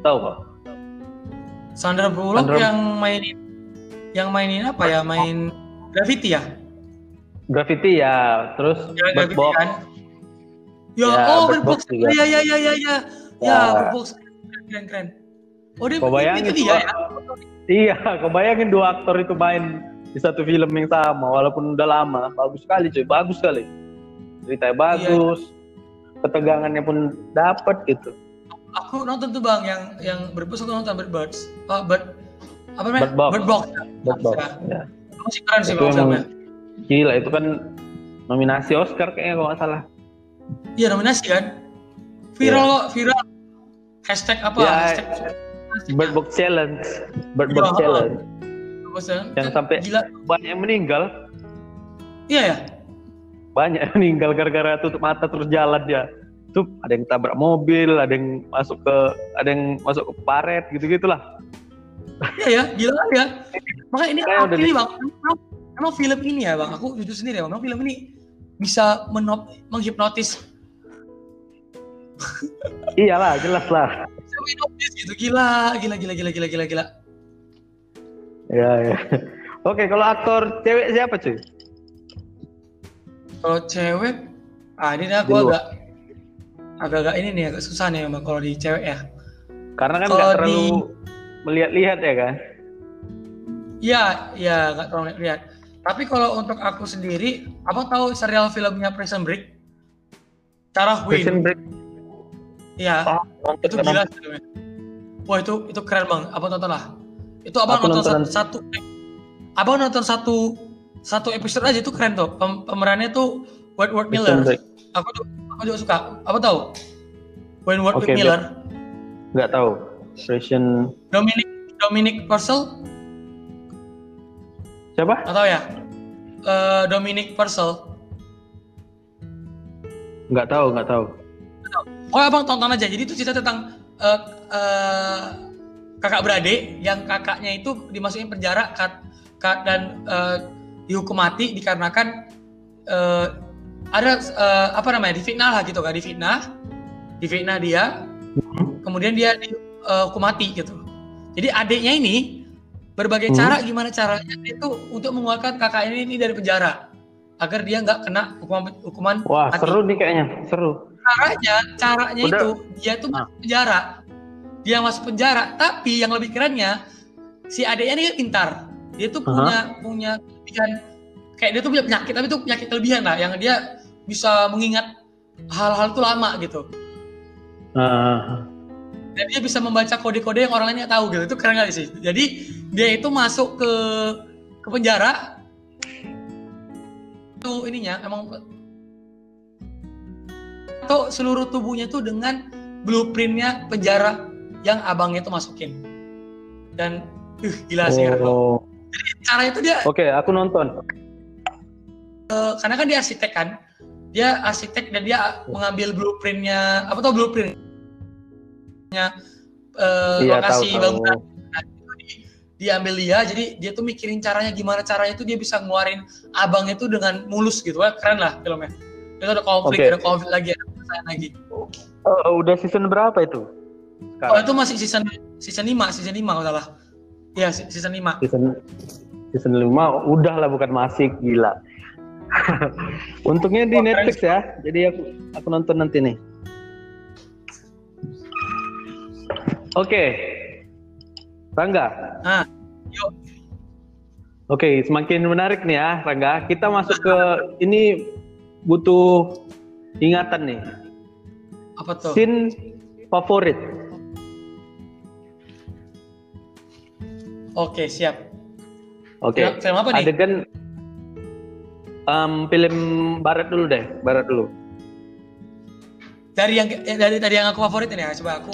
Tahu kok? Sandra Bullock Sandra- yang mainin yang mainin apa ya? Main Gravity ya? Graffiti ya, terus Ya, Bird Gravity Box. kan? Ya, Ya, oh Bird Box. Juga. Ya, ya, ya, ya, ya. Ya, Ya. Bird Box. Keren, keren. Oh, dia itu dia ya? Iya, kau bayangin dua aktor itu main di satu film yang sama, walaupun udah lama, bagus sekali cuy, bagus sekali. Ceritanya bagus, ketegangannya pun dapat gitu. Aku nonton tuh bang, yang yang aku nonton Bird Box. Oh, Bird apa namanya? Bird Box. Bird Box. Bird Box. Ya. Ya. Masih keren sih bang filmnya. gila, itu kan nominasi Oscar kayaknya kalau nggak salah. Iya nominasi kan? Viral kok, viral. Hashtag apa? Ya, Hashtag Bird Box Challenge, Bird Iya, Box oh. Challenge, Box kan? yang sampai gila. banyak yang meninggal, Iya ya. banyak yang meninggal gara-gara tutup mata terus jalan dia. Tuh ada yang tabrak mobil, ada yang masuk ke, ada yang masuk ke paret gitu gitulah. Iya ya, gila ya. (laughs) Makanya ini Kayak aku ini bang, emang, emang film ini ya bang, aku jujur sendiri ya bang, emang film ini bisa menop, menghipnotis Iyalah, jelas lah. Gitu, gila, gila, gila, gila, gila, gila, gila. Ya, ya. Oke, kalau aktor cewek siapa cuy? Kalau cewek, ah ini nih aku agak agak-agak ini nih agak susah nih emang kalau di cewek ya. Karena kan nggak terlalu di- melihat-lihat ya kan? Iya, iya nggak terlalu lihat. Tapi kalau untuk aku sendiri, abang tahu serial filmnya Prison Break? Cara Prison Win, Break. Iya. Oh, nonton itu gila sih filmnya. Wah itu itu keren bang. Abang tonton lah. Itu abang Aku nonton, nonton. satu, satu. Abang nonton satu satu episode aja itu keren tuh. Pem- pemerannya tuh Wentworth Miller. Aku tuh aku juga suka. Apa tahu? Wentworth Oke, Miller. Nggak tahu. Prison Dominic Dominic Purcell. siapa? Tahu ya? Eh, Dominic Purcell. Nggak tahu, nggak tahu. Oh abang tonton aja. Jadi itu cerita tentang eh, eh, kakak beradik yang kakaknya itu dimasukin penjara kat, kat- dan eh, dihukum mati dikarenakan eh, ada eh, apa namanya difitnah lah gitu kan difitnah difitnah dia kemudian dia dihukum mati gitu. Jadi adiknya ini berbagai Hmm. cara gimana caranya itu untuk mengeluarkan kakak ini dari penjara agar dia nggak kena hukuman hukuman Wah, mati seru nih kayaknya. Seru. Caranya caranya Udah. itu dia tuh Ah. masuk penjara. Dia masuk penjara tapi yang lebih kerennya si adiknya ini kan pintar. Dia tuh punya punya kelebihan. Kayak dia tuh punya penyakit tapi itu penyakit kelebihan lah yang dia bisa mengingat hal-hal tuh lama gitu. Ah, dan dia bisa membaca kode-kode yang orang lain nggak tahu gitu. Itu keren kali sih? Jadi dia itu masuk ke ke penjara. Tuh ininya emang atau seluruh tubuhnya tuh dengan blueprintnya penjara yang abangnya tuh masukin dan uh, gila sih oh. cara itu dia Oke, aku nonton. eh, karena kan dia arsitek kan dia arsitek dan dia mengambil blueprintnya apa tuh blueprintnya eh, Iya, lokasi tahu, tahu. bangunan Nah, itu di- diambil dia jadi dia tuh mikirin caranya gimana caranya tuh dia bisa ngeluarin abang itu dengan mulus gitu kan keren lah filmnya itu ada konflik Oke. ada konflik lagi ada perasaan lagi Oh, udah season berapa itu? oh itu masih season season 5 season 5 kalau salah iya se- season 5 season season 5 udah lah bukan masih gila. (laughs) Untungnya di keren Netflix ya. Jadi aku aku nonton nanti nih. Oke. Rangga. nah yuk Oke, semakin menarik nih ya, Rangga. Kita masuk ke ini butuh ingatan nih. apa tuh Scene favorit. oke siap Oke. Film- film apa nih? Adegan em, film barat dulu deh, barat dulu. dari yang eh, dari tadi yang aku favoritin ya coba aku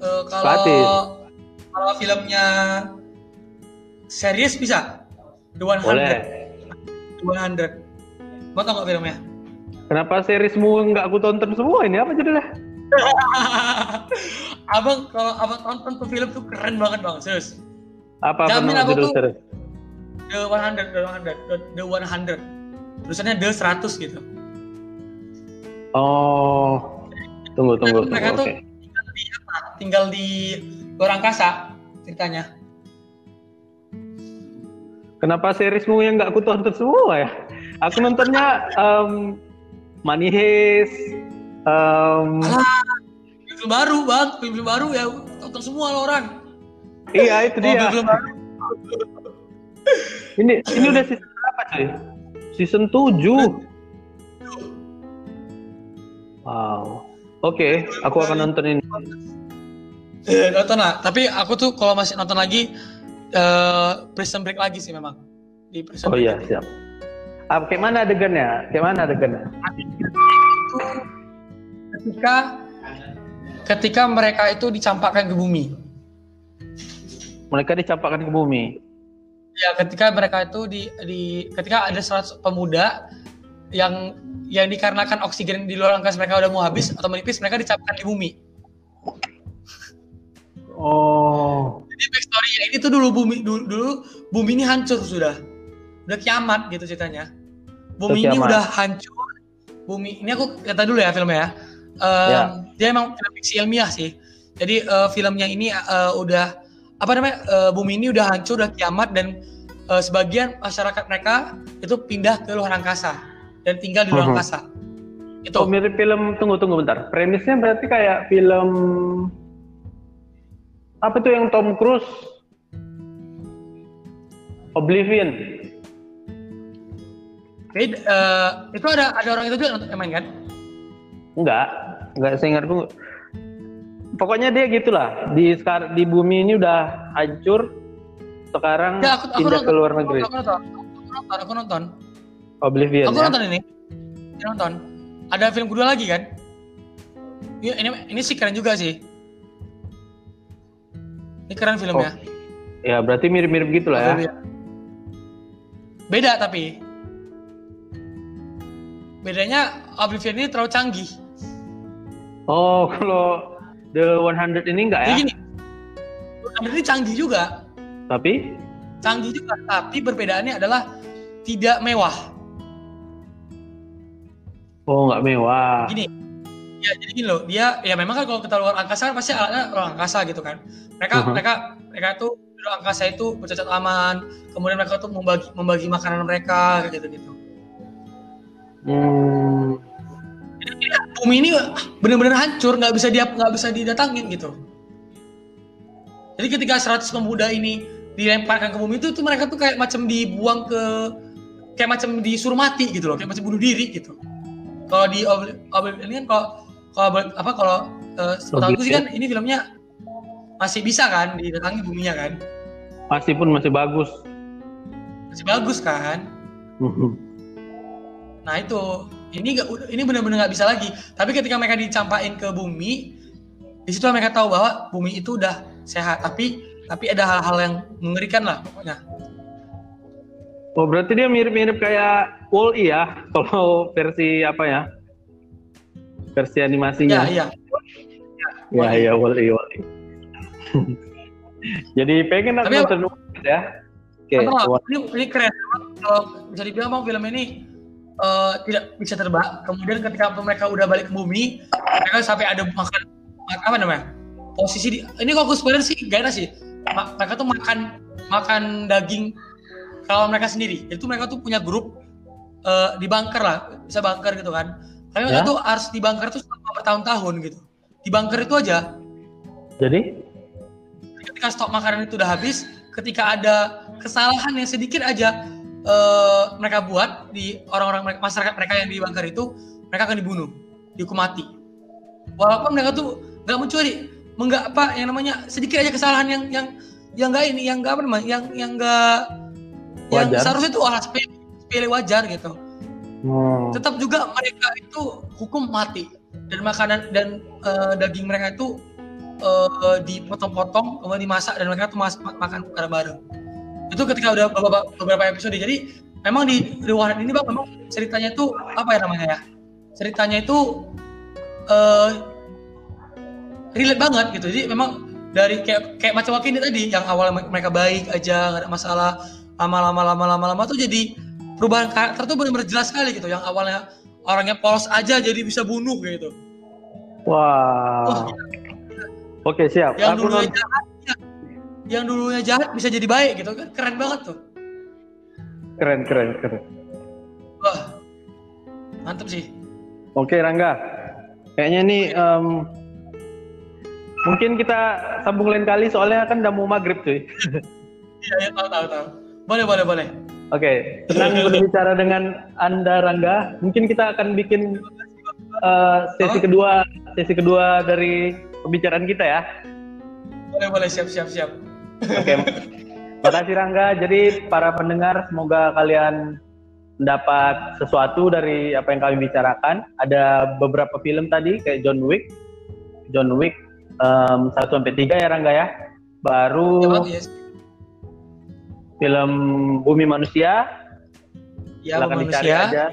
Gratis. kalau kalau filmnya series bisa The 100 Boleh. The 100 mau tau gak filmnya Kenapa seriesmu nggak aku tonton semua ini? Apa judulnya? (laughs) abang kalau abang tonton tuh film tuh keren banget bang serius Apa apa Jamin aku judul tuh-? The 100 The 100 The 100 tulisannya The 100 gitu Oh, tunggu tunggu tunggu. mereka tuh Oke. tinggal di apa tinggal di luar angkasa ceritanya Kenapa seriesmu yang nggak aku tonton semua ya? Aku nontonnya (laughs) em, Money Heist, em, film baru bang film baru ya tonton semua lo orang iya itu Oh, dia. film baru Ini ini udah season berapa cuy? Season 7. Wow. Oke, aku akan nonton ini. Eh, nonton lah. Tapi aku tuh kalau masih nonton lagi eh Prison Break lagi sih memang di Prison Oh Break. iya, siap. Ah, kayak mana adegannya? Kayak mana adegannya? Ketika ketika mereka itu dicampakkan ke bumi. Mereka dicampakkan ke bumi. Ya, ketika mereka itu di, di ketika ada 100 pemuda yang yang dikarenakan oksigen di luar angkasa mereka udah mau habis atau menipis, mereka dicampakkan di bumi. Oh. Jadi backstory-nya ini tuh dulu bumi dulu, dulu bumi ini hancur sudah. Udah kiamat gitu ceritanya. Bumi ini udah hancur. Bumi ini aku kata dulu ya filmnya ya. um, ya. dia emang film fiksi ilmiah sih. Jadi uh, filmnya ini uh, udah apa namanya uh, bumi ini udah hancur, udah kiamat dan uh, sebagian masyarakat mereka itu pindah ke luar angkasa dan tinggal di luar uh -huh. angkasa. Itu. Oh, mirip film tunggu tunggu bentar. Premisnya berarti kayak film apa tuh yang Tom Cruise Oblivion. Uh, itu ada ada orang itu juga yang main kan? Enggak, enggak saya ingatku. Pokoknya dia gitulah di sekarang di bumi ini udah hancur. Sekarang ya, aku, aku pindah nonton, ke luar negeri. Aku, nonton, aku nonton, aku nonton. Oblivion. Aku ya? nonton ini. Aku nonton. Ada film kedua lagi kan? Ini ini, ini sih keren juga sih. Ini keren filmnya. Oh. Ya berarti mirip-mirip gitu lah ya. Beda tapi bedanya Oblivion ini terlalu canggih. Oh, kalau The 100 ini enggak ya? Begini, 100 ini canggih juga. Tapi? Canggih juga, tapi perbedaannya adalah tidak mewah. Oh, nggak mewah. Gini, ya jadi gini loh, dia ya memang kan kalau kita luar angkasa kan pasti alatnya luar angkasa gitu kan. Mereka uh -huh. mereka mereka tuh di angkasa itu bercacat aman, kemudian mereka tuh membagi membagi makanan mereka gitu gitu. Hmm. bumi ini benar-benar hancur, nggak bisa dia nggak bisa didatangin gitu. Jadi ketika 100 pemuda ini dilemparkan ke bumi itu tuh mereka tuh kayak macam dibuang ke kayak macam disuruh mati gitu loh, kayak macam bunuh diri gitu. Kalau di ini kan kalau kalau apa kalau uh, setahu sih kan ini filmnya masih bisa kan didatangi buminya kan? Masih pun masih bagus. Masih bagus kan? Nah itu ini gak, ini benar-benar nggak bisa lagi. Tapi ketika mereka dicampain ke bumi, di situ mereka tahu bahwa bumi itu udah sehat. Tapi tapi ada hal-hal yang mengerikan lah pokoknya. Oh berarti dia mirip-mirip kayak Wall-E ya (laughs) kalau versi apa ya? Versi animasinya. Iya iya. Ya iya Wall-E Wall-E. (laughs) Jadi pengen aku nonton ya. Oke. Okay. Ini, ini keren. Kalau bisa dibilang bang film ini uh, tidak bisa terbang. Kemudian ketika mereka udah balik ke bumi, mereka sampai ada makan apa namanya? Posisi di ini kalau spoiler sih gak enak sih. Mereka tuh makan makan daging kalau mereka sendiri. Itu mereka tuh punya grup uh, di bunker lah, bisa bunker gitu kan. Tapi mereka ya? tuh harus di bunker tuh selama bertahun-tahun gitu. Di bunker itu aja. Jadi ketika stok makanan itu udah habis, ketika ada kesalahan yang sedikit aja uh, mereka buat di orang-orang masyarakat mereka yang di bunker itu mereka akan dibunuh dihukum mati. Walaupun mereka tuh nggak mencuri menggak apa yang namanya sedikit aja kesalahan yang yang yang enggak ini yang enggak apa namanya yang yang enggak yang seharusnya itu alas sepele, sepele wajar gitu. Hmm. tetap juga mereka itu hukum mati. Dan makanan dan uh, daging mereka itu uh, dipotong-potong kemudian dimasak dan mereka tuh makan bareng-bareng itu ketika udah beberapa, beberapa episode jadi memang di Rewind ini bang memang ceritanya itu apa ya namanya ya ceritanya itu uh, relate banget gitu. Jadi memang dari kayak kayak macam wakil ini tadi yang awalnya mereka baik aja nggak ada masalah lama-lama lama-lama lama tuh jadi perubahan karakter tuh benar-benar jelas sekali gitu. Yang awalnya orangnya polos aja jadi bisa bunuh gitu. Wah. Wow. oh, oke siap. Yang aku dulu jahat yang dulunya jahat bisa jadi baik gitu kan. Keren banget tuh. Keren keren keren. Wah mantep sih. Oke Rangga. Kayaknya nih um, mungkin kita sambung lain kali soalnya kan udah mau maghrib cuy. Iya iya tahu tahu tahu. Boleh boleh boleh. Oke senang berbicara dengan anda Rangga. Mungkin kita akan bikin uh, sesi oh? kedua sesi kedua dari pembicaraan kita ya. Boleh boleh. Siap siap siap Oke. Terima kasih Rangga. Jadi para pendengar semoga kalian mendapat sesuatu dari apa yang kami bicarakan. Ada beberapa film tadi kayak John Wick. John Wick um, 1 sampai 3 ya Rangga ya. Baru ya, film Bumi Manusia. Ya, dicari manusia. aja.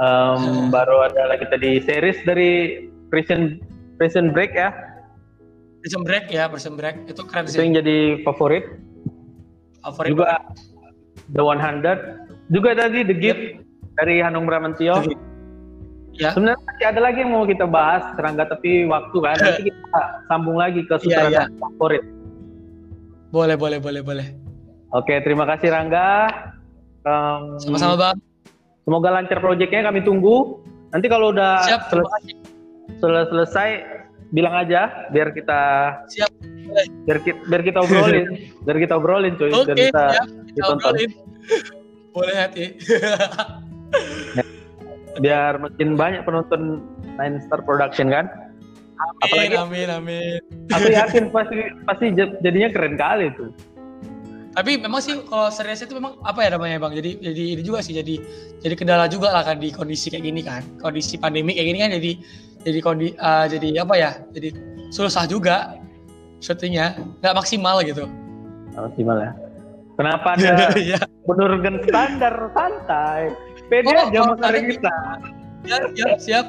Um, baru ada lagi tadi series dari Prison Prison Break ya Prison Break ya, Prison Break itu keren sih. Itu yang jadi favorit. Favorit juga. The 100. Juga tadi The Gift yep. dari Hanung Bramantio. Ya. Sebenarnya masih ada lagi yang mau kita bahas, Rangga, tapi waktu kan. (laughs) Nanti kita sambung lagi ke Iya, sutradara favorit. Boleh, boleh, boleh, boleh. Oke, terima kasih Rangga. Em, Sama-sama bang. Semoga lancar proyeknya, kami tunggu. Nanti kalau udah Siap. sel- Terima kasih. sel- selesai, bilang aja biar kita Siap. biar kita biar kita obrolin, (laughs) biar kita obrolin cuy, Oke, biar kita siap. Kita ditonton. obrolin. Boleh hati. biar makin banyak penonton Nine Star Production kan. Amin, Apalagi- amin, amin. Aku yakin pasti pasti jadinya keren kali tuh. Tapi memang sih kalau seriesnya itu memang apa ya namanya bang? Jadi jadi ini juga sih jadi jadi kendala juga lah kan di kondisi kayak gini kan. Kondisi pandemi kayak gini kan jadi jadi kondi eh, jadi apa ya? Jadi susah juga syutingnya nggak maksimal gitu. Maksimal ya. Kenapa (laughs) ada Iya. menurunkan standar santai? Pede Oh, aja oh, sama ada kita. siap siap (laughs) siap.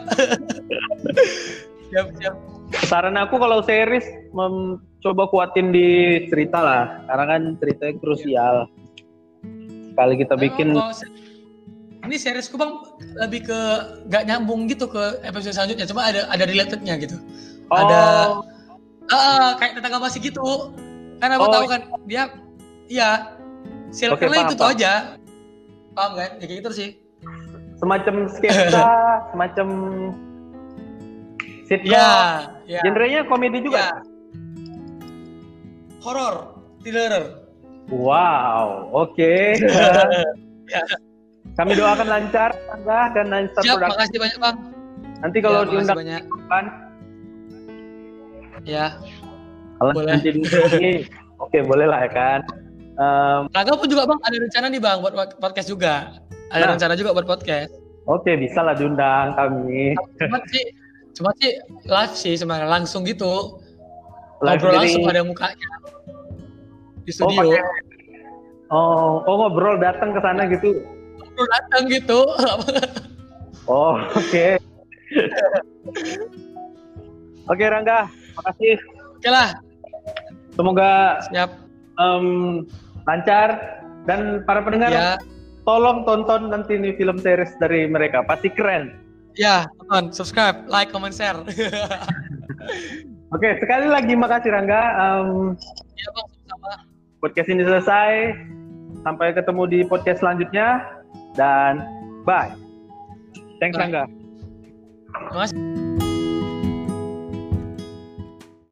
siap siap. Saran aku kalau series mem- coba kuatin di cerita lah, karena kan ceritanya krusial. Sekali kita bikin, ini seriesku bang lebih ke nggak nyambung gitu ke episode selanjutnya. Cuma ada ada relatednya gitu. oh, ada Ah, kayak tetangga masih gitu. Kan aku Oh. tahu kan dia iya. Circle-nya paham, itu tuh aja. Paham kan? Ya kayak gitu sih. semacam sketsa, (laughs) semacam sitcom. Iya, iya. Genrenya komedi Iya. juga. Horor, thriller. Wow, oke. (laughs) (laughs) Ya. Kami doakan lancar, Angga dan Star Siap, Production. makasih banyak, Bang. Nanti kalau Ya, diundang banyak. kan, Ya. kalau Boleh. nanti lagi, oke boleh lah ya kan. Em, Rangga pun juga, Bang, ada rencana nih, Bang, buat podcast juga. Ada Nah. rencana juga buat podcast. oke bisa lah diundang kami. Cuma sih cuma sih live sih sebenarnya langsung gitu. Live Ngobrol langsung ada mukanya. Di Oh, studio. pakai- oh, oh ngobrol datang ke sana gitu. Ngobrol datang gitu. Oh, oke. Oke Rangga, makasih. Oke lah, Semoga siap. em, lancar dan para pendengar Ya. tolong tonton nanti nih film series dari mereka, pasti keren. Ya, tonton, subscribe, like, comment, share. (laughs) Oke, sekali lagi makasih Rangga. Em, ya bang, sama. podcast ini selesai. Sampai ketemu di podcast selanjutnya dan bye. Thanks Bye. Rangga. Terima kasih.